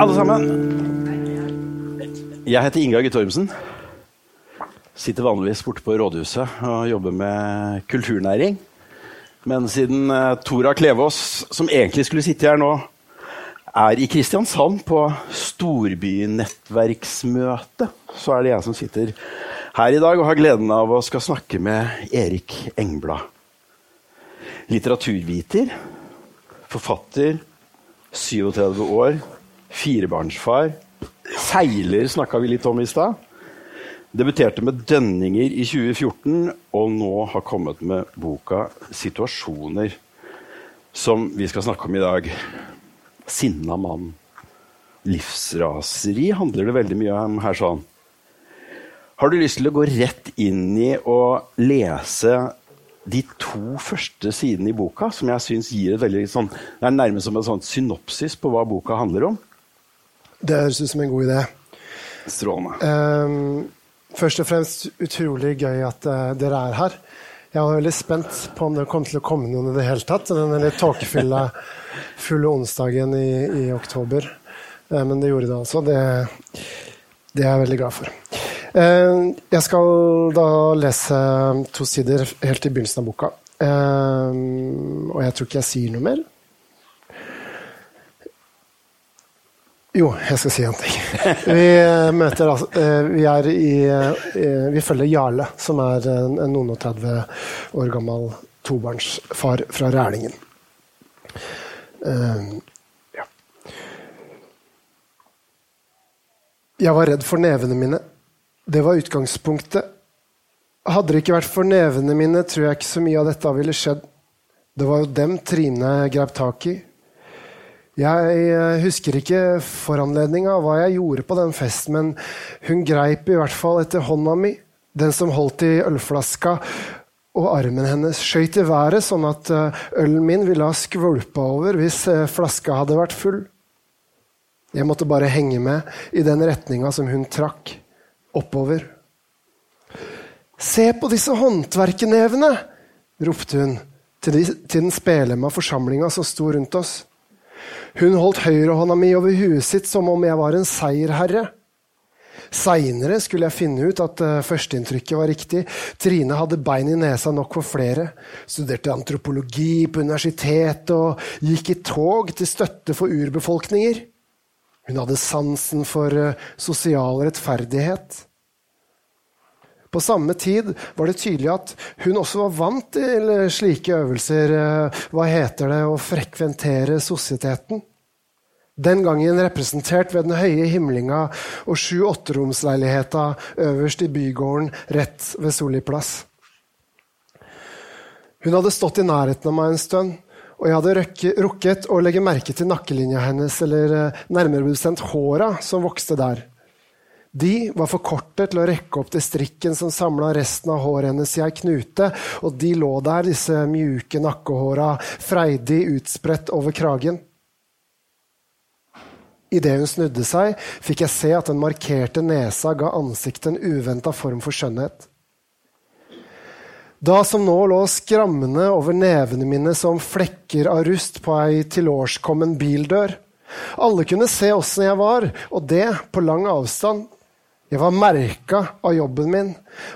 alle sammen. Jeg heter Ingar Guttormsen. Sitter vanligvis borte på rådhuset og jobber med kulturnæring. Men siden uh, Tora Klevås, som egentlig skulle sitte her nå, er i Kristiansand på storbynettverksmøte, så er det jeg som sitter her i dag og har gleden av å skal snakke med Erik Engblad. Litteraturviter, forfatter, 37 år, firebarnsfar. Seiler snakka vi litt om i stad. Debuterte med 'Dønninger' i 2014, og nå har kommet med boka 'Situasjoner', som vi skal snakke om i dag. Sinna mann. Livsraseri handler det veldig mye om her. sånn. Har du lyst til å gå rett inn i og lese de to første sidene i boka, som jeg syns gir et veldig sånn, det er nærmest som en sånn synopsis på hva boka handler om? Det høres ut som en god idé. Strålende. Um, først og fremst utrolig gøy at uh, dere er her. Jeg var veldig spent på om det kom til å komme noen i det hele tatt. Den litt tåkefulle fulle onsdagen i, i oktober. Uh, men det gjorde det altså. Det, det, er jeg veldig glad for. Uh, jeg skal da lese to sider helt i begynnelsen av boka. og jeg tror ikke jeg sier noe mer. Jo, jeg skal si en ting. Vi møter altså Vi er i eh, Vi følger Jarle, som er en noen og 30 år gammel tobarnsfar fra Rælingen. Jeg var redd for nevene mine. Det var utgangspunktet. Hadde det ikke vært for nevene mine, tror jeg ikke så mye av dette ville skjedd. Det var jo dem Trine grep tak i. Jeg eh, husker ikke foranledninga, hva jeg gjorde på den festen, men hun greip i hvert fall etter hånda mi, den som holdt i ølflaska, og armen hennes skøyt i været, sånn at eh, ølen min ville ha skvulpa over hvis eh, flaska hadde vært full. Jeg måtte bare henge med i den retninga som hun trakk, oppover. Se på disse håndverkernevene! ropte hun til, de, til den spelemma forsamlinga som sto rundt oss. Hun holdt høyrehånda mi over huet sitt som om jeg var en seierherre. Seinere skulle jeg finne ut at uh, førsteinntrykket var riktig. Trine hadde bein i nesa nok for flere. Studerte antropologi på universitetet og gikk i tog til støtte for urbefolkninger. Hun hadde sansen for uh, sosial rettferdighet. På samme tid var det tydelig at hun også var vant til slike øvelser. Uh, hva heter det å frekventere sosieteten? Den gangen representert ved den høye himlinga og sju-åtteromsleiligheta øverst i bygården rett ved Solli plass. Hun hadde stått i nærheten av meg en stund, og jeg hadde rukket å legge merke til nakkelinja hennes, eller eh, nærmere bestemt håra som vokste der. De var for korte til å rekke opp til strikken som samla resten av håret hennes i ei knute, og de lå der, disse mjuke nakkehåra, freidig utspredt over kragen. Idet hun snudde seg, fikk jeg se at den markerte nesa ga ansiktet en uventa form for skjønnhet. Da som nå lå skrammende over nevene mine som flekker av rust på ei tilårskommen bildør. Alle kunne se åssen jeg var, og det på lang avstand. Jeg var merka av jobben min,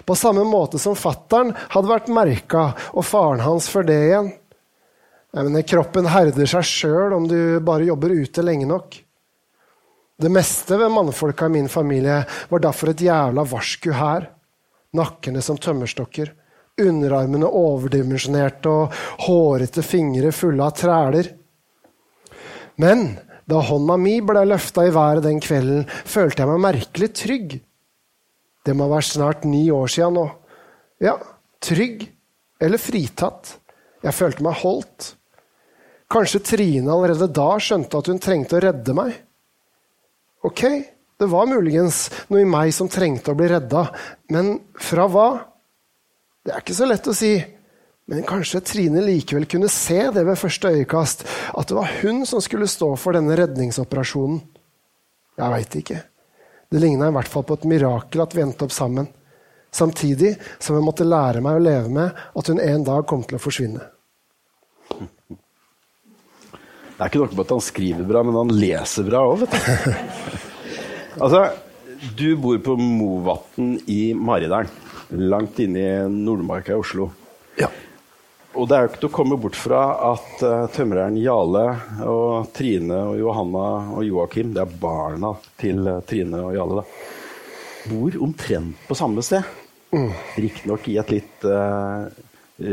på samme måte som fattern hadde vært merka, og faren hans for det igjen. Jeg mener, kroppen herder seg sjøl om du bare jobber ute lenge nok. Det meste ved mannfolka i min familie var derfor et jævla varsku her. Nakkene som tømmerstokker, underarmene overdimensjonerte og hårete fingre fulle av træler. Men da hånda mi ble løfta i været den kvelden, følte jeg meg merkelig trygg. Det må være snart ni år sia nå. Ja, trygg eller fritatt. Jeg følte meg holdt. Kanskje Trine allerede da skjønte at hun trengte å redde meg. Ok, det var muligens noe i meg som trengte å bli redda, men fra hva? Det er ikke så lett å si. Men kanskje Trine likevel kunne se det ved første øyekast, at det var hun som skulle stå for denne redningsoperasjonen. Jeg veit ikke. Det ligna i hvert fall på et mirakel at vi endte opp sammen. Samtidig som jeg måtte lære meg å leve med at hun en dag kom til å forsvinne. Det er ikke noe med at han skriver bra, men han leser bra òg, vet du. altså, du bor på Movatn i Maridalen. Langt inne i Nordmarka i Oslo. Og det er jo ikke til å komme bort fra at uh, tømreren Jale og Trine og Johanna og Joakim, det er barna til uh, Trine og Jale, da, bor omtrent på samme sted. Mm. Riktignok i et litt uh,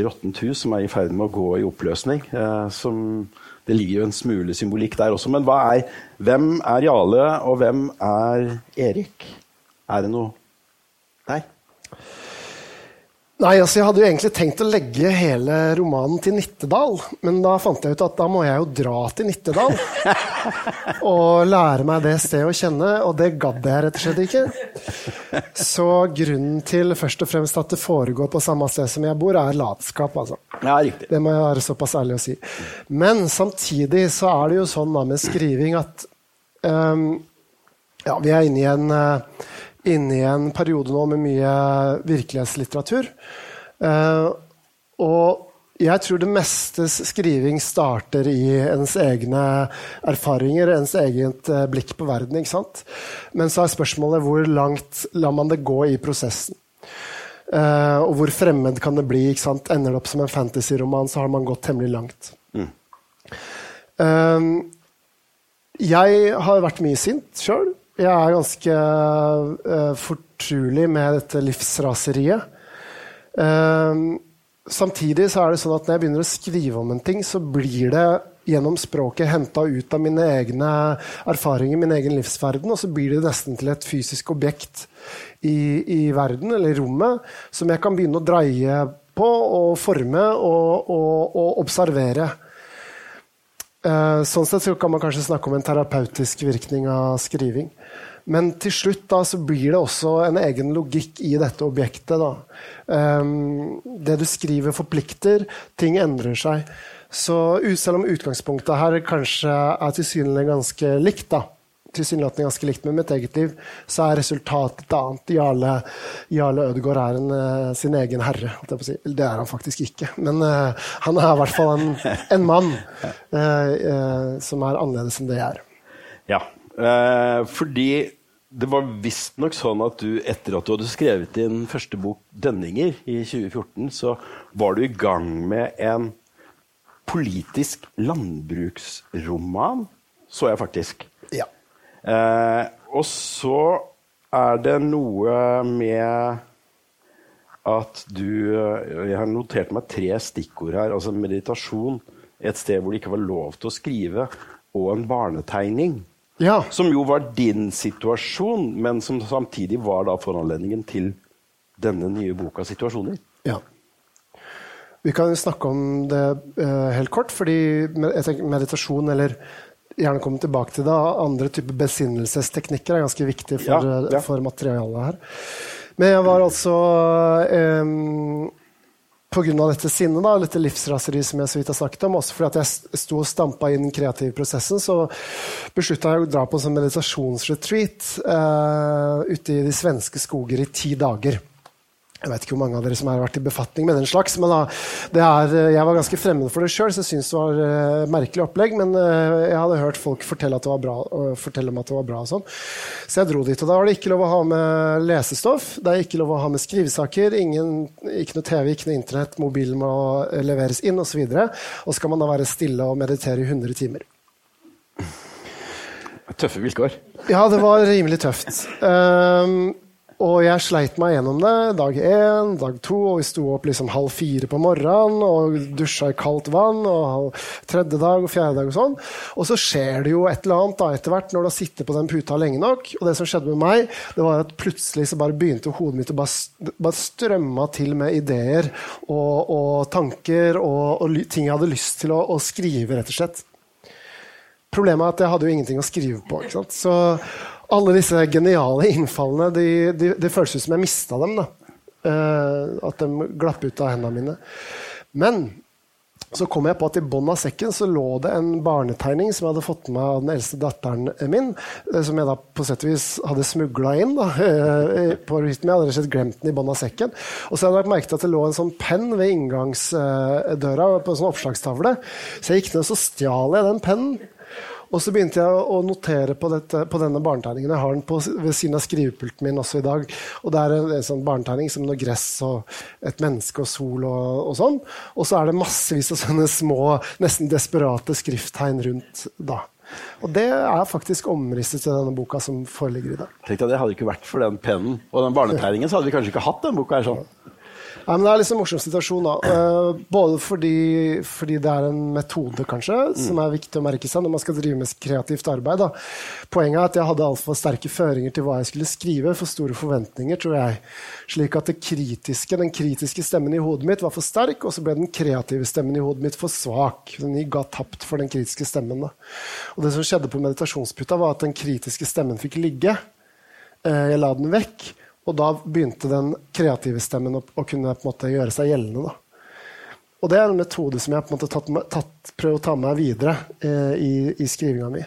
råttent hus som er i ferd med å gå i oppløsning. Uh, som, det ligger jo en smule symbolikk der også. Men er, hvem er Jale, og hvem er Erik? Er det noe der? Nei, altså Jeg hadde jo egentlig tenkt å legge hele romanen til Nittedal. Men da fant jeg ut at da må jeg jo dra til Nittedal og lære meg det stedet å kjenne. Og det gadd jeg rett og slett ikke. Så grunnen til først og fremst at det foregår på samme sted som jeg bor, er latskap. altså. Ja, riktig. Det må jeg være såpass ærlig å si. Men samtidig så er det jo sånn da med skriving at um, ja, vi er inne i en uh, inne i en periode nå med mye virkelighetslitteratur. Uh, og jeg tror det meste skriving starter i ens egne erfaringer, ens eget uh, blikk på verden. ikke sant? Men så er spørsmålet hvor langt lar man det gå i prosessen? Uh, og hvor fremmed kan det bli? ikke sant? Ender det opp som en fantasyroman, så har man gått temmelig langt. Mm. jeg har vært mye sint sjøl. Jeg er ganske uh, fortrolig med dette livsraseriet. Uh, samtidig så er det sånn at når jeg begynner å skrive om en ting, så blir det gjennom språket henta ut av mine egne erfaringer, min egen livsverden, og så blir det nesten til et fysisk objekt i, i verden, eller i rommet, som jeg kan begynne å dreie på og forme og, og, og observere. Uh, sånn sett så kan man kanskje snakke om en terapeutisk virkning av skriving. Men til slutt da, så blir det også en egen logikk i dette objektet. Um, det du skriver, forplikter. Ting endrer seg. Så selv om utgangspunktet her kanskje er tilsynelatende ganske likt, da, tilsynelatende ganske likt med mitt eget liv, så er resultatet et annet. Jarle, Jarle Ødegaard er en, uh, sin egen herre. Si. Det er han faktisk ikke, men uh, han er i hvert fall en, en mann uh, som er annerledes enn det jeg er. Ja, fordi det var visstnok sånn at du etter at du hadde skrevet din første bok 'Dønninger' i 2014, så var du i gang med en politisk landbruksroman, så jeg faktisk. Eh, og så er det noe med at du eh, Jeg har notert meg tre stikkord her. Altså meditasjon, et sted hvor det ikke var lov til å skrive, og en barnetegning. Ja. Som jo var din situasjon, men som samtidig var da foranledningen til denne nye boka 'Situasjoner'. Ja. Vi kan snakke om det eh, helt kort, fordi tenker meditasjon eller gjerne komme tilbake til det. Andre typer besinnelsesteknikker er ganske viktig for, ja, ja. for materialet her. Men jeg var altså um, pga. dette sinnet, da, dette livsraseriet som jeg så vidt har snakket om, også fordi at jeg sto og stampa inn den kreative prosessen, så beslutta jeg å dra på en sånn meditasjonsretreat uh, ute i de svenske skoger i ti dager. Jeg vet ikke hvor mange av dere som har vært i befatning med den slags. men er, Jeg var ganske fremmed for det sjøl, så jeg syntes det var uh, merkelig opplegg. Men uh, jeg hadde hørt folk fortelle, at det var bra, uh, fortelle om at det var bra. og sånn. Så jeg dro dit. og Da var det ikke lov å ha med lesestoff, det er ikke lov å ha med skrivesaker, ingen, ikke noe TV, ikke noe Internett, mobilen må leveres inn osv. Og, så og så skal man da være stille og meditere i 100 timer. Tøffe vilkår. Ja, det var rimelig tøft. Um, og jeg sleit meg gjennom det dag én, dag to, og vi sto opp liksom halv fire på morgenen og dusja i kaldt vann. og Tredje dag og fjerde dag og sånn. Og så skjer det jo et eller annet da etter hvert når du har sittet på den puta lenge nok. Og det som skjedde med meg, det var at plutselig så bare begynte hodet mitt å bare, bare strømme til med ideer og, og tanker og, og, ting jeg hadde lyst til å, å skrive, rett og slett. Problemet er at jeg hadde jo ingenting å skrive på. ikke sant? Så alle disse geniale innfallene Det de, de føles ut som jeg mista dem. da. Uh, at de glapp ut av hendene mine. Men så kom jeg på at i bunnen av sekken så lå det en barnetegning som jeg hadde fått med av den eldste datteren min. eh, Som jeg da på sett og vis hadde smugla inn. da, eh, på hytten min. Jeg hadde rett og slett glemt den i bunnen av sekken. Og så hadde jeg merket at det lå en sånn penn ved inngangsdøra på en sånn oppslagstavle. Så jeg gikk ned og så stjal jeg den pennen. Og så begynte jeg å notere på, dette, på denne barnetegningen. Jeg har den på, ved siden av skrivepulten min også i dag. Og det er en, en sånn barnetegning som noe gress og et menneske og sol og, og sånn. Og så er det massevis av sånne små, nesten desperate skrifttegn rundt. da. Og det er faktisk omrisset til denne boka som foreligger i dag. Tenk deg, Det hadde ikke vært for den pennen og den barnetegningen, så hadde vi kanskje ikke hatt den boka her sånn. Ja, men det er liksom en morsom situasjon. da. Eh, både fordi, fordi det er en metode kanskje, som er viktig å merke seg når man skal drive med kreativt arbeid. Da. Poenget er at jeg hadde altfor sterke føringer til hva jeg skulle skrive. For store forventninger, tror jeg. Slik at det kritiske, den kritiske stemmen i hodet mitt var for sterk, og så ble den kreative stemmen i hodet mitt for svak. Den ga tapt for den kritiske stemmen. Da. Og det som skjedde på meditasjonsputta, var at den kritiske stemmen fikk ligge. Eh, Jeg la den vekk. Og da begynte den kreative stemmen å, å kunne måte gjøre seg gjeldende. Da. Og det er en metode som jeg på en måte tatt, tatt, prøver å ta med meg videre eh, i, i skrivinga mi.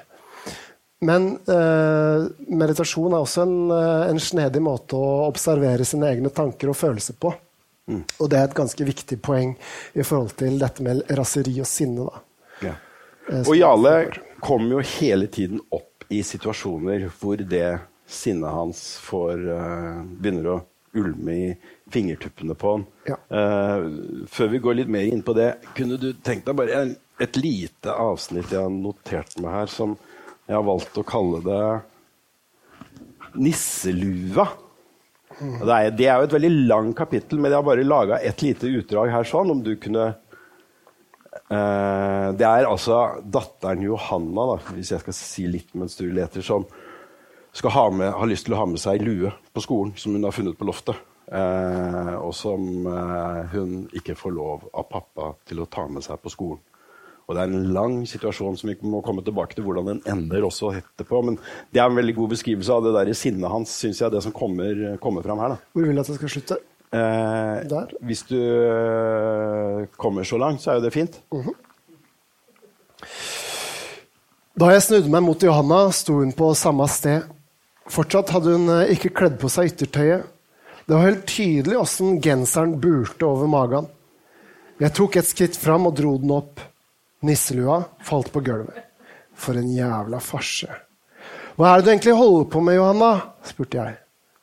Men eh, meditasjon er også en, eh, en snedig måte å observere sine egne tanker og følelser på. Og det er et ganske viktig poeng i forhold til dette med raseri og sinne. Da. Ja. Eh, Og Jarle kommer jo hele tiden opp i situasjoner hvor det sinnet hans får, eh, begynner å ulme i fingertuppene på han. Ja. Uh, før vi går litt mer inn på det, kunne du tenkt deg bare en, et lite avsnitt jeg har notert meg her, som jeg har valgt å kalle det Nisselua. Mm. Det er, det er jo et veldig langt kapittel, men jeg har bare laga et lite utdrag her sånn, om du kunne uh, det er altså datteren Johanna, da, hvis jeg skal si litt mens du leter, som skal ha med, har lyst til å ha med seg lue på skolen som hun har funnet på loftet. Eh, og som eh, hun ikke får lov av pappa til å ta med seg på skolen. Og det er en lang situasjon som vi må komme tilbake til hvordan den ender også etterpå. Men det er en veldig god beskrivelse av det der i sinnet hans, syns jeg, det som kommer, kommer fram her. da. Hvor vil du at jeg skal slutte? Eh, Der. hvis du eh, kommer så langt, så er jo det fint. Da jeg snudde meg mot Johanna, sto hun på samme sted. Fortsatt hadde hun eh, ikke kledd på seg yttertøyet. Det var helt tydelig åssen genseren burte over magen. Jeg tok et skritt fram og dro den opp. Nisselua falt på gulvet. For en jævla farse. Hva er det du egentlig holder på med, Johanna? spurte jeg.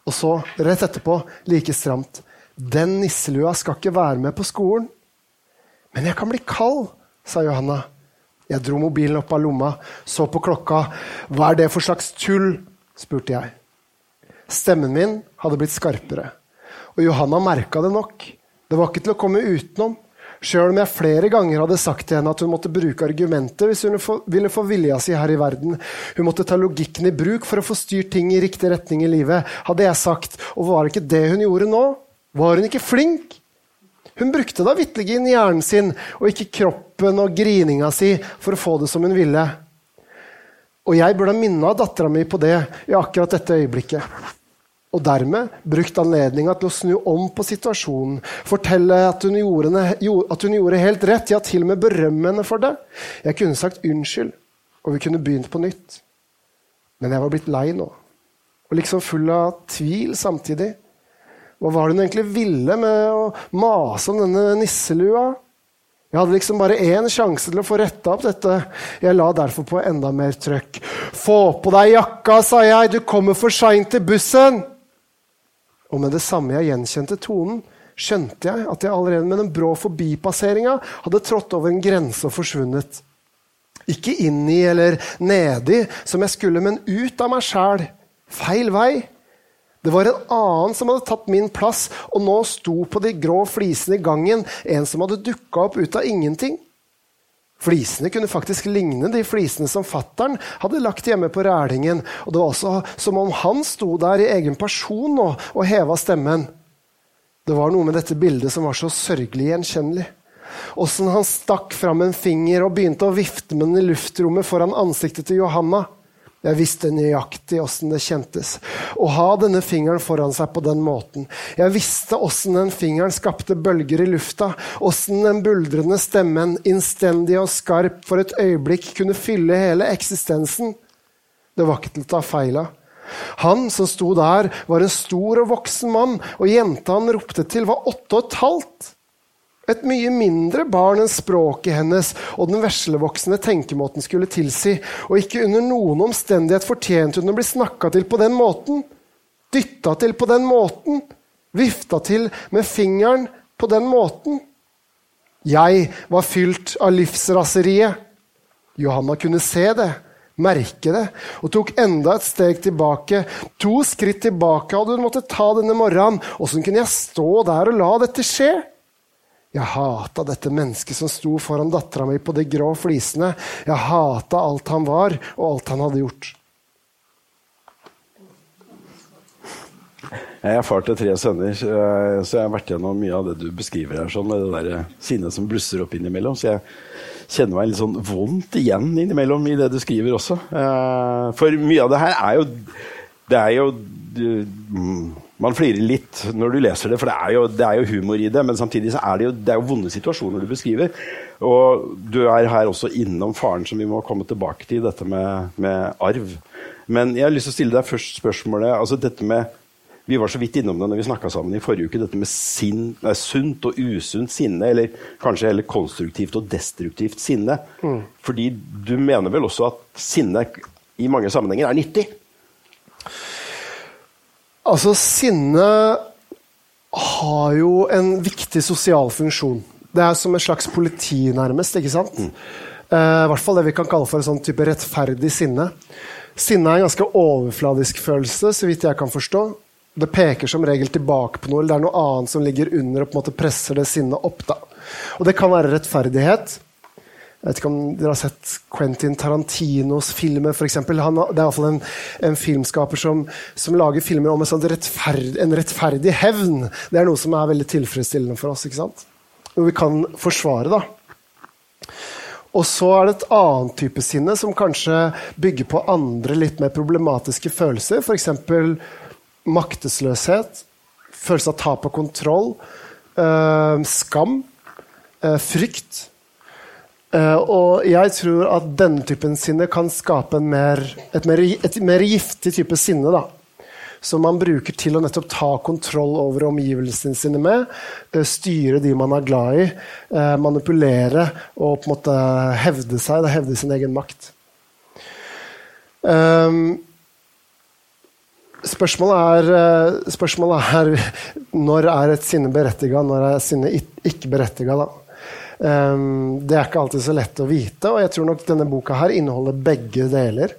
Og så, rett etterpå, like stramt. Den nisselua skal ikke være med på skolen. Men jeg kan bli kald, sa Johanna. Jeg dro mobilen opp av lomma, så på klokka. Hva er det for slags tull? Spurte jeg. Stemmen min hadde blitt skarpere. Og Johanna merka det nok. Det var ikke til å komme utenom. Sjøl om jeg flere ganger hadde sagt til henne at hun måtte bruke argumenter hvis hun ville få vilja si her i verden. Hun måtte ta logikken i bruk for å få styrt ting i riktig retning i livet, hadde jeg sagt. Og var det ikke det hun gjorde nå? Var hun ikke flink? Hun brukte da vitterlig hjernen sin og ikke kroppen og grininga si for å få det som hun ville. Og jeg burde ha minna dattera mi på det i akkurat dette øyeblikket. Og dermed brukt anledninga til å snu om på situasjonen. Fortelle at hun, gjorde, at hun gjorde helt rett, ja, til og med berømme henne for det. Jeg kunne sagt unnskyld, og vi kunne begynt på nytt. Men jeg var blitt lei nå. Og liksom full av tvil samtidig. Hva var det hun egentlig ville med å mase om denne nisselua? Jeg hadde liksom bare én sjanse til å få retta opp dette. Jeg la derfor på enda mer trøkk. Få på deg jakka, sa jeg, du kommer for seint til bussen! Og med det samme jeg gjenkjente tonen, skjønte jeg at jeg allerede med den brå forbipasseringa hadde trådt over en grense og forsvunnet. Ikke inni eller nedi, som jeg skulle, men ut av meg sjæl. Feil vei. Det var en annen som hadde tatt min plass, og nå sto på de grå flisene i gangen en som hadde dukka opp ut av ingenting. Flisene kunne faktisk ligne de flisene som fattern hadde lagt hjemme på Rælingen, og det var også som om han sto der i egen person nå og heva stemmen. Det var noe med dette bildet som var så sørgelig gjenkjennelig. Åssen han stakk fram en finger og begynte å vifte med den i luftrommet foran ansiktet til Johanna. Jeg visste nøyaktig åssen det kjentes å ha denne fingeren foran seg på den måten. Jeg visste åssen den fingeren skapte bølger i lufta, åssen den buldrende stemmen, innstendig og skarp, for et øyeblikk kunne fylle hele eksistensen. Det var ikke til å ta feil av. Han som sto der, var en stor og voksen mann, og jenta han ropte til, var åtte og et halvt. Et mye mindre barn enn språket hennes og den veslevoksende tenkemåten skulle tilsi, og ikke under noen omstendighet fortjente hun å bli snakka til på den måten. Dytta til på den måten. Vifta til med fingeren på den måten. Jeg var fylt av livsraseriet. Johanna kunne se det, merke det, og tok enda et steg tilbake. To skritt tilbake hadde hun måttet ta denne morgenen. Åssen kunne jeg stå der og la dette skje? Jeg hata dette mennesket som sto foran dattera mi på de grå flisene. Jeg hata alt han var, og alt han hadde gjort. Jeg er far til tre sønner, så jeg har vært gjennom mye av det du beskriver her, sånn, med det der sinnet som blusser opp innimellom. Så jeg kjenner meg litt sånn vondt igjen innimellom i det du skriver også. Eh, for mye av det her er jo Det er jo man flirer litt når du leser det, for det er, jo, det er jo humor i det. Men samtidig så er det, jo, det er jo vonde situasjoner du beskriver. Og du er her også innom faren, som vi må komme tilbake til, dette med, med arv. Men jeg har lyst til å stille deg først spørsmålet altså dette med, Vi var så vidt innom det når vi snakka sammen i forrige uke. Dette med sin, nei, sunt og usunt sinne, eller kanskje heller konstruktivt og destruktivt sinne. Mm. Fordi du mener vel også at sinne i mange sammenhenger er nyttig? Altså, sinne har jo en viktig sosial funksjon. Det er som et slags politi, nærmest. ikke sant? Mm. Uh, I hvert fall det vi kan kalle for en sånn type rettferdig sinne. Sinne er en ganske overfladisk følelse, så vidt jeg kan forstå. Det peker som regel tilbake på noe, eller det er noe annet som ligger under og på en måte presser det sinnet opp. da. Og det kan være rettferdighet. Jeg vet ikke om dere har sett Quentin Tarantinos filmer, f.eks. Det er iallfall en, en filmskaper som, som, lager filmer om en, sånn rettferd, en, rettferdig hevn. Det er noe som er veldig tilfredsstillende for oss. ikke sant? Noe vi kan forsvare, da. Og så er det et annet type sinne som kanskje bygger på andre litt mer problematiske følelser. F.eks. maktesløshet, følelse av tap av kontroll, øh, skam, øh, frykt. Uh, og jeg tror at denne typen sinne kan skape mer, et, mer, et, mer, giftig type sinne. da. Som man bruker til å nettopp ta kontroll over omgivelsene sine med. Uh, styre de man er glad i. Uh, manipulere og på en måte hevde seg. Da, hevde sin egen makt. Um, spørsmålet, er, spørsmålet er når er et sinne berettiga, når er sinne ikke berettiga. da. Um, det er ikke alltid så lett å vite, og jeg tror nok denne boka her inneholder begge deler.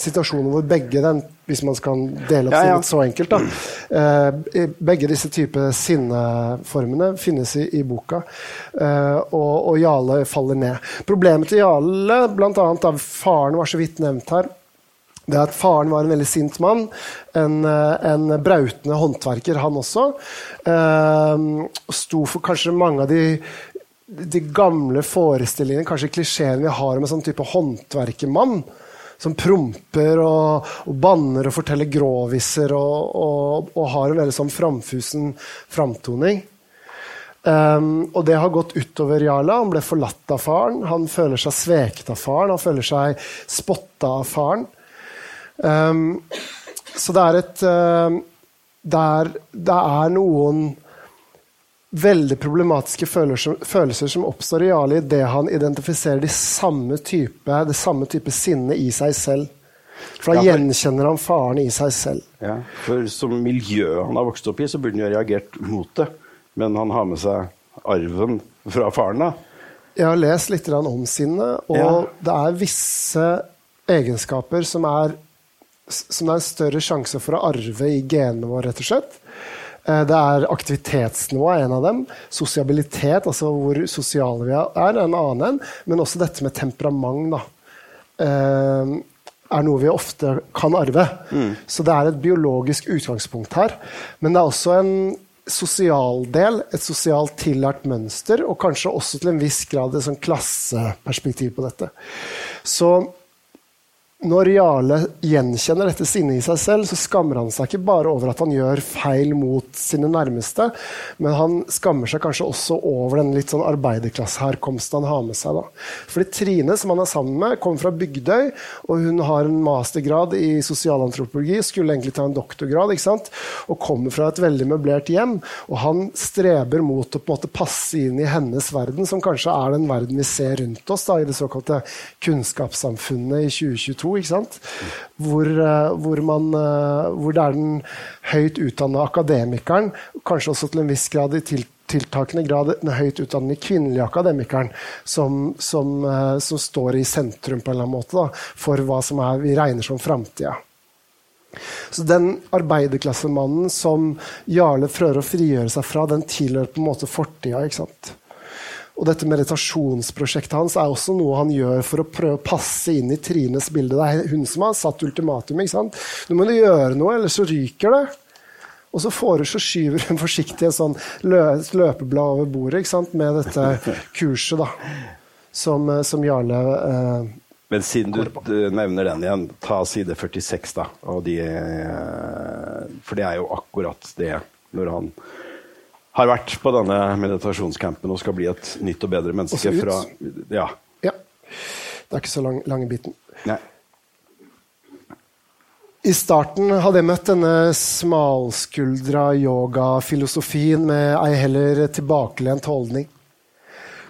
Situasjoner hvor begge den, hvis man skal dele opp ja, ja. så enkelt da, uh, Begge disse typer sinneformene finnes i, i boka, uh, og, og, Jale faller ned. Problemet til Jale, bl.a. da faren var så vidt nevnt her, det er at Faren var en veldig sint mann. En, eh, en brautende håndverker, han også. Uh, sto for kanskje mange av de de gamle forestillingene, kanskje klisjeene vi har om en sånn type håndverkermann. Som promper og, og banner og forteller gråviser og, og, og, har en veldig sånn framfusen framtoning. Um, og det har gått utover Jarla. Han ble forlatt av faren. Han føler seg sveket av faren. Han føler seg spotta av faren. Um, så det er et uh, det, er, det er noen veldig problematiske følelser, følelser som oppstår i Ali idet han identifiserer de samme type, det samme type sinne i seg selv. For da ja, gjenkjenner han faren i seg selv. Ja, for Som miljøet han har vokst opp i, så burde han jo ha reagert mot det. Men han har med seg arven fra faren. da. Jeg har lest litt om sinnet, og ja. det er visse egenskaper som er, som det er en større sjanse for å arve i genene våre, rett og slett. Eh, det er aktivitetsnivå er en av dem. Sosialitet, altså hvor sosiale vi er, er en annen en. Men også dette med temperament da, eh, er noe vi ofte kan arve. Mm. Så det er et biologisk utgangspunkt her. Men det er også en sosial del, et sosialt tillært mønster, og kanskje også til en viss grad et sånn klasseperspektiv på dette. Så når Jarle gjenkjenner dette sinnet i seg selv, så skammer han seg ikke bare over at han gjør feil mot sine nærmeste, men han skammer seg kanskje også over den litt sånn arbeiderklasseherkomsten han har med seg. da. Fordi Trine, som han er sammen med, kommer fra Bygdøy, og hun har en mastergrad i sosialantropologi, skulle egentlig ta en doktorgrad, ikke sant? og kommer fra et veldig møblert hjem. Og han streber mot å på en måte passe inn i hennes verden, som kanskje er den verden vi ser rundt oss da, i det såkalte kunnskapssamfunnet i 2022 ikke sant? Hvor, eh, hvor, man, eh, hvor det er den høyt utdannede akademikeren, kanskje også til en viss grad i til, tiltakende grad den høyt utdannede kvinnelige akademikeren, som, som, eh, som, står i sentrum på en eller annen måte da, for hva som er, vi regner som framtida. Så den arbeiderklassemannen som Jarle prøver å frigjøre seg fra, den tilhører på en måte fortida. ikke? Og dette meditasjonsprosjektet hans er også noe han gjør for å prøve å passe inn i Trines bilde. Det er hun som har satt ultimatum. ikke sant? Nå må du gjøre noe, ellers så ryker det. Og så, får, så skyver hun forsiktig et sånn løpeblad over bordet ikke sant? med dette kurset da, som, som Jarle eh, Men siden du, nevner den igjen, ta side 46, da. De, eh, for det er jo akkurat det når han har vært på denne meditasjonscampen og skal bli et nytt og bedre menneske. Og fra, ja. ja. Det er ikke så lang, lange biten. Nei. I starten hadde jeg møtt denne smalskuldra yogafilosofien med ei heller tilbakelent holdning.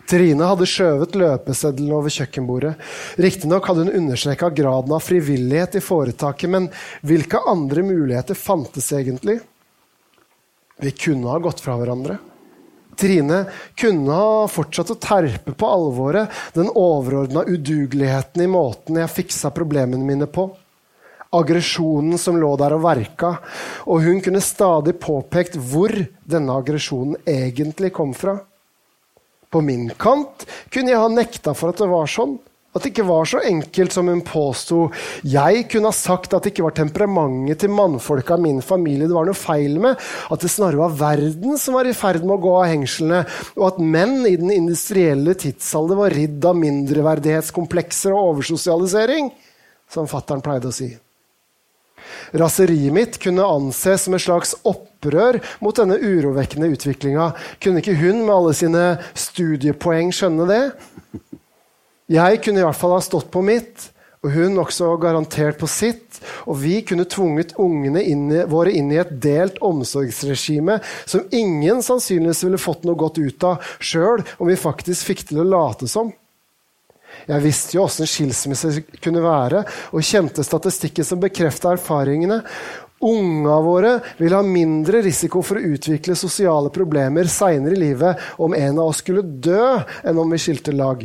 Trine hadde skjøvet løpeseddelen over kjøkkenbordet. Riktignok hadde hun understreka graden av frivillighet i foretaket, men hvilke andre muligheter fantes egentlig? Vi kunne ha gått fra hverandre. Trine kunne ha fortsatt å terpe på alvoret, den overordna udugeligheten i måten jeg fiksa problemene mine på. Aggresjonen som lå der og verka. Og hun kunne stadig påpekt hvor denne aggresjonen egentlig kom fra. På min kant kunne jeg ha nekta for at det var sånn. At det ikke var så enkelt som hun påsto. Jeg kunne ha sagt at det ikke var temperamentet til mannfolka i min familie det var noe feil med. At det snarere var verden som var i ferd med å gå av hengslene. Og at menn i den industrielle tidsalder var ridd av mindreverdighetskomplekser og oversosialisering. Som fattern pleide å si. Raseriet mitt kunne anses som et slags opprør mot denne urovekkende utviklinga. Kunne ikke hun med alle sine studiepoeng skjønne det? Jeg kunne i hvert fall ha stått på mitt, og hun også garantert på sitt. Og vi kunne tvunget ungene inn våre inn i et delt omsorgsregime som ingen sannsynligvis ville fått noe godt ut av sjøl, om vi faktisk fikk til å late som. Jeg visste jo åssen skilsmisse kunne være, og kjente statistikken som bekrefta erfaringene. Unga våre vil ha mindre risiko for å utvikle sosiale problemer seinere i livet om en av oss skulle dø, enn om vi skilte lag.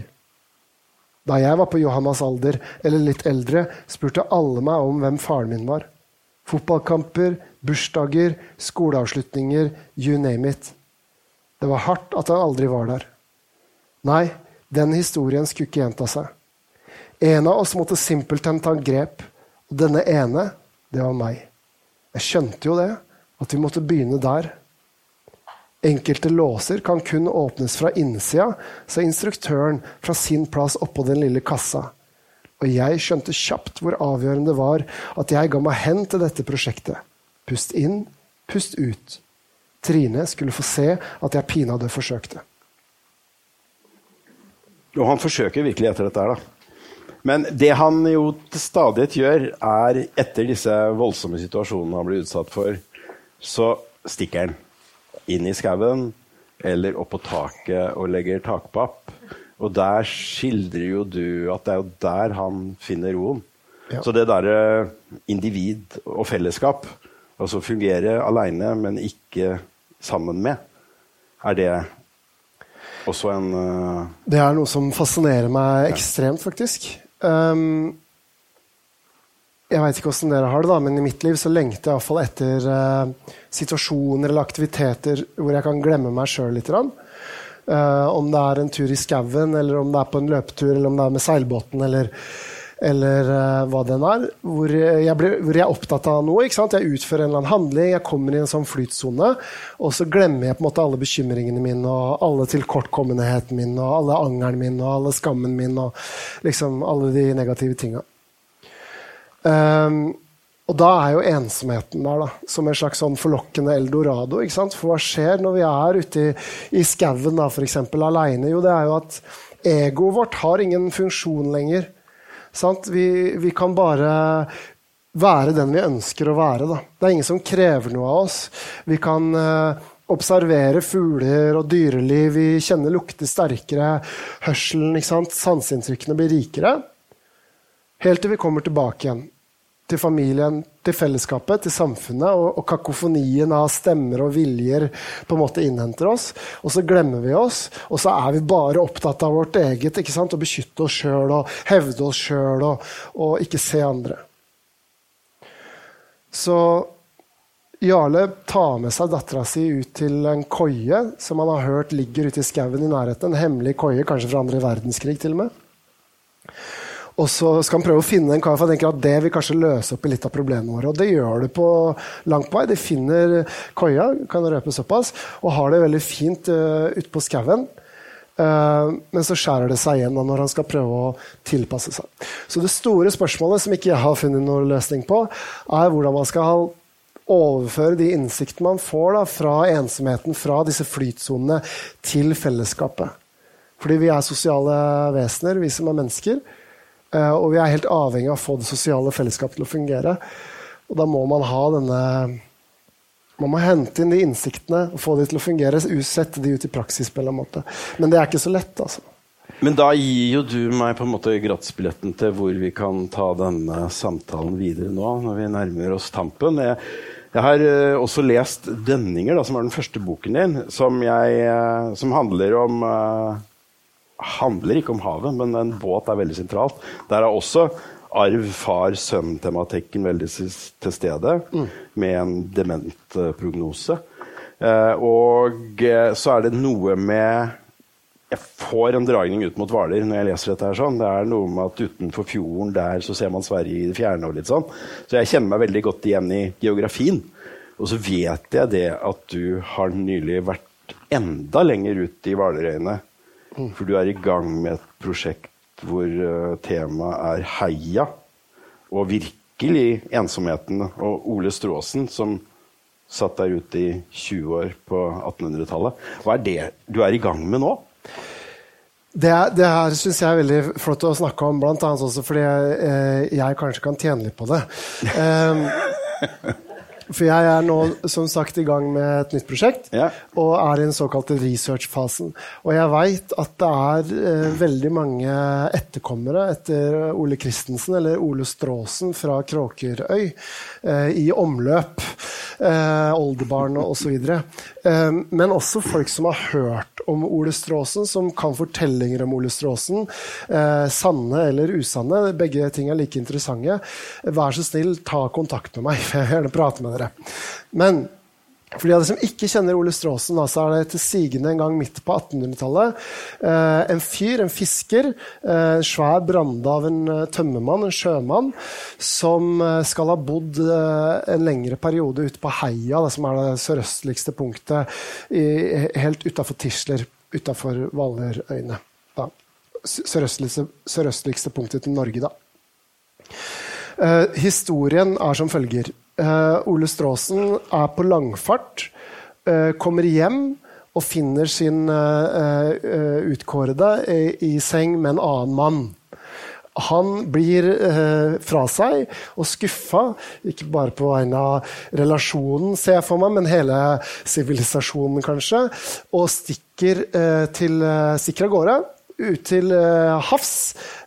Da jeg var på Johannas alder, eller litt eldre, spurte alle meg om hvem faren min var. Fotballkamper, bursdager, skoleavslutninger, you name it. Det var hardt at han aldri var der. Nei, den historien skulle ikke gjenta seg. En av oss måtte simpelthen ta en grep, og denne ene, det var meg. Jeg skjønte jo det, at vi måtte begynne der. Enkelte låser kan kun åpnes fra innsida, sa instruktøren fra sin plass oppå den lille kassa. Og jeg skjønte kjapt hvor avgjørende det var at jeg ga meg hen til dette prosjektet. Pust inn, pust ut. Trine skulle få se at jeg pinadø forsøkte. Og han forsøker virkelig etter dette her, da. Men det han jo til stadighet gjør, er etter disse voldsomme situasjonene han blir utsatt for, så stikker han inn i skauen eller opp på taket og legger takpapp. Og der skildrer jo du at det er jo der han finner roen. Ja. Så det derre individ og fellesskap, altså fungere aleine, men ikke sammen med, er det også en uh... Det er noe som fascinerer meg ekstremt, faktisk. Um, jeg veit ikke åssen dere har det, da, men i mitt liv så lengter jeg iallfall etter uh, situasjoner eller aktiviteter hvor jeg kan glemme meg sjøl litt. Uh, om det er en tur i skauen, eller om det er på en løpetur, eller om det er med seilbåten, eller, eller uh, hva den er. Hvor jeg, blir, hvor jeg, er opptatt av noe. Jeg utfører en eller annen handling, jeg kommer i en sånn flytsone, og så glemmer jeg på en måte alle bekymringene mine, og alle tilkortkommenheten min, og alle angeren min, og alle skammen min, og liksom alle de negative tinga. Um, og da er jo ensomheten der, da, som en slags sånn forlokkende eldorado. ikke sant? For hva skjer når vi er ute i, i skauen f.eks. aleine? Jo, det er jo at egoet vårt har ingen funksjon lenger. Sant? Vi, vi kan bare være den vi ønsker å være. Da. Det er ingen som krever noe av oss. Vi kan uh, observere fugler og dyreliv, vi kjenner lukter sterkere, hørselen, ikke sant? sanseinntrykkene blir rikere. Helt til vi kommer tilbake igjen til familien, til fellesskapet, til samfunnet. Og, og, kakofonien av stemmer og viljer på en måte innhenter oss. Og så glemmer vi oss, og så er vi bare opptatt av vårt eget. ikke sant? Å beskytte oss sjøl og hevde oss sjøl og, og, ikke se andre. Så Jarle tar med seg dattera si ut til en koie som han har hørt ligger ute i skauen i nærheten. En hemmelig koie, kanskje fra andre verdenskrig til og med. Og så skal han prøve å finne en kar, for han tenker at det vil kanskje løse opp i litt av problemene våre. Og det gjør det på langt vei. De finner koia, kan røpe såpass, og har det veldig fint uh, ute på skauen. Uh, men så skjærer det seg igjen når han skal prøve å tilpasse seg. Så det store spørsmålet som ikke jeg har funnet noen løsning på, er hvordan man skal overføre de innsiktene man får da, fra ensomheten, fra disse flytsonene, til fellesskapet. Fordi vi er sosiale vesener, vi som er mennesker. Eh, og vi er helt avhengig av å få det sosiale fellesskapet til å fungere. Og da må man ha denne Man må hente inn de innsiktene og få de til å fungere. Sette de ut i praksis på en eller annen måte. Men det er ikke så lett, altså. Men da gir jo du meg på en måte gratisbilletten til hvor vi kan ta denne samtalen videre nå, når vi nærmer oss tampen. Jeg, jeg har uh, også lest 'Dønninger', da, som er den første boken din, som, jeg, uh, som handler om uh, handler ikke om havet, men en båt er veldig sentralt. Der er også arv, far, sønn-tematikken veldig til stede, mm. med en dementprognose. Eh. Uh, og uh, så er det noe med Jeg får en dragning ut mot Hvaler når jeg leser dette. her sånn. Det er noe med at utenfor fjorden der så ser man Sverige i det fjerne. og litt sånn. Så jeg kjenner meg veldig godt igjen i geografien. Og så vet jeg det at du har nylig vært enda lenger ut i Hvalerøyene for du er i gang med et prosjekt hvor uh, temaet er heia. Og virkelig ensomheten. Og Ole Stråsen, som satt der ute i 20 år på 1800-tallet. Hva er det du er i gang med nå? Det, det her syns jeg er veldig flott å snakke om, bl.a. også fordi jeg, eh, jeg, kanskje kan tjene litt på det. Um, For jeg er nå som sagt i gang med et nytt prosjekt ja. og er i den såkalte research-fasen. Og jeg veit at det er eh, veldig mange etterkommere etter Ole Christensen eller Ole Stråsen fra Kråkerøy eh, i omløp. Eh, oldebarn osv. Eh, men også folk som har hørt om Ole Stråsen, som kan fortellinger om Ole Stråsen. Eh, sanne eller usanne. Begge ting er like interessante. Vær så snill, ta kontakt med meg, for jeg vil gjerne prate med dere. Men for de av dere som ikke kjenner Ole Stråsen, så er det til sigende en gang midt på 1800-tallet. Eh, en fyr, en fisker, eh, en svær brande av en eh, tømmermann, en sjømann, som skal ha bodd en lengre periode ute på Heia, som er det sørøstligste punktet, helt utafor Tisler, utafor Hvalerøyene. Sørøstligste, sørøstligste punktet til Norge, da. Historien er som følger. Uh, Ole Stråsen er på langfart, uh, kommer hjem og finner sin utkårede i, i, seng med en annen mann. Han blir fra seg og skuffa, ikke bare på vegne av relasjonen, ser jeg for meg, men hele sivilisasjonen, kanskje, og stikker, til, stikker av gårde ut til uh, havs.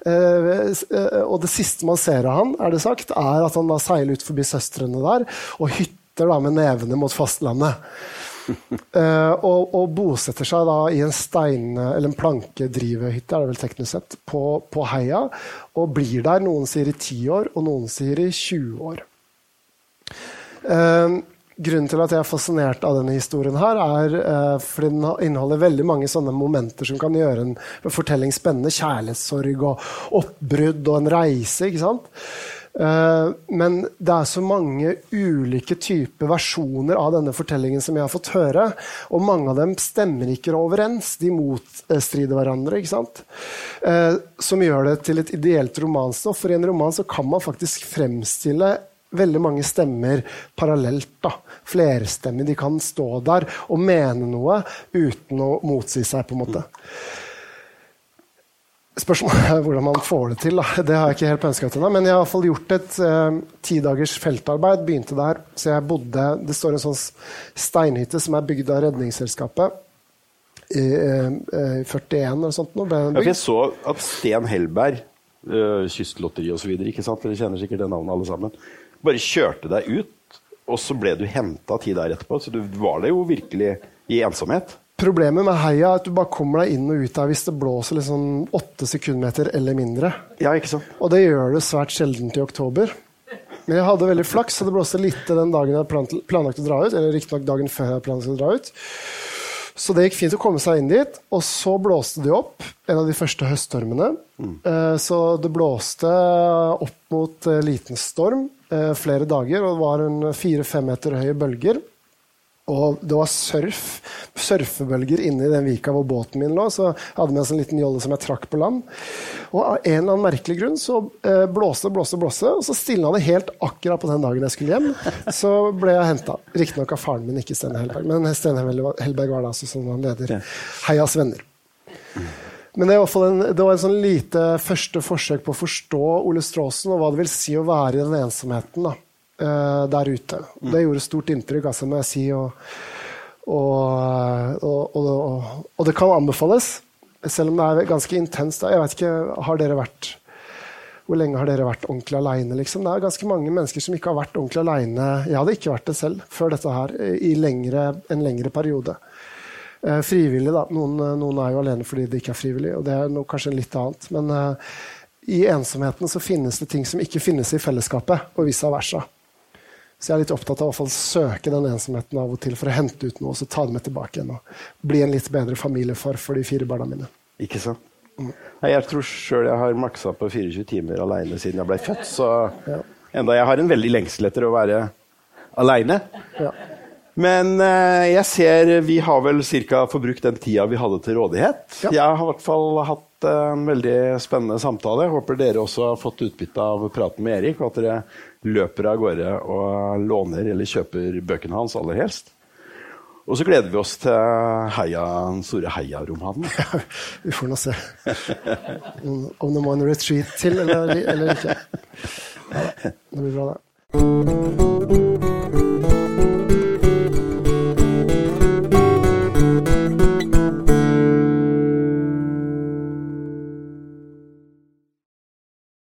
Uh, uh, og det siste man ser av han, er det sagt, er at han da seiler ut forbi søstrene der og hytter da med nevene mot fastlandet. og, og, bosetter seg da i en stein- eller en plankedrivehytte er det vel teknisk sett, på, på Heia. Og blir der, noen sier i 10 år, og noen sier i 20 år. Uh, Grunnen til at jeg er fascinert av denne historien, her er uh, fordi den inneholder veldig mange sånne momenter som kan gjøre en fortelling spennende. Kjærlighetssorg og oppbrudd og en reise. ikke sant? Eh, men det er så mange ulike typer versjoner av denne fortellingen som jeg har fått høre, og mange av dem stemmer ikke overens. De motstrider hverandre. ikke sant? Eh, som gjør det til et ideelt romanstoff. For i en roman så kan man faktisk fremstille veldig mange stemmer parallelt. da. Flerstemmig. De kan stå der og mene noe uten å motsi seg. på en måte. Spørsmålet er hvordan man får det til. Da. Det har jeg ikke helt ønska ennå. Men jeg har i hvert fall gjort et eh, tidagers feltarbeid. Begynte der. Så jeg bodde Det står en sånn steinhytte som er bygd av Redningsselskapet. I eh, 41 eller sånt. noe. Ja, jeg så at Sten Hellberg, eh, Kystlotteri osv., dere kjenner sikkert det navnet alle sammen, bare kjørte deg ut, og så ble du henta ti der etterpå. Så du var der jo virkelig i ensomhet. Problemet med heia er at du bare kommer deg inn og ut der hvis det blåser liksom åtte sekundmeter eller mindre. Ja, ikke sant? Og det gjør det svært sjeldent i oktober. Men jeg hadde veldig flaks, så det blåste litt den dagen jeg planlagt å dra ut. Eller riktignok dagen før jeg planlagt å dra ut. Så det gikk fint å komme seg inn dit. Og så blåste det opp, en av de første høststormene. Mm. Så det blåste opp mot eh, liten storm eh, flere dager, og det var fire-fem meter høye bølger. Og det var surf, surfebølger inne i den vika hvor båten min lå. Så jeg hadde med en sånn liten jolle som jeg trakk på land. Og av en eller annen merkelig grunn så eh, blåste blåste, blåste, og så stilna det helt akkurat på den dagen jeg skulle hjem. Så ble jeg henta. Riktignok av faren min, ikke Stene Hellberg. Men Stene Hellberg var da altså som han leder Heias venner. Men det, fall en, det var en sånn lite første forsøk på å forstå Ole Stråsen og hva det vil si å være i den ensomheten da, eh, der ute. Det gjorde stort inntrykk, altså, må jeg si. Og, og, og, og, og det kan anbefales, selv om det er ganske intenst. Jeg vet ikke, har dere vært hvor lenge har dere vært ordentlig aleine? Liksom? Det er ganske mange mennesker som ikke har vært ordentlig aleine. Jeg hadde ikke vært det selv før dette her, i lengre, en lengre periode. Eh, frivillig, da. Noen, noen er jo alene fordi det ikke er frivillig, og det er noe, kanskje litt annet. Men eh, i ensomheten så finnes det ting som ikke finnes i fellesskapet, og vice versa. Så jeg er litt opptatt av å søke den ensomheten av og til for å hente ut noe og så ta det med tilbake igjen. Og bli en litt bedre familiefar for de fire barna mine. Ikke sant? Mm. jeg tror sjøl jeg har maksa på 24 timer aleine siden jeg ble født. Så Ja. enda jeg har en veldig lengsel etter å være aleine. Ja. Men eh, jeg ser vi har vel ca. forbrukt den tida vi hadde til rådighet. Ja. Jeg har i hvert fall hatt en veldig spennende samtale. Jeg håper dere også har fått utbytte av praten med Erik, og at dere løper av gårde og låner eller kjøper bøkene hans aller helst. Og så gleder vi oss til heia, den store Heia-romanen. Vi får nå se om det må en retreat til eller, eller ikke. Ja, det blir bra, det.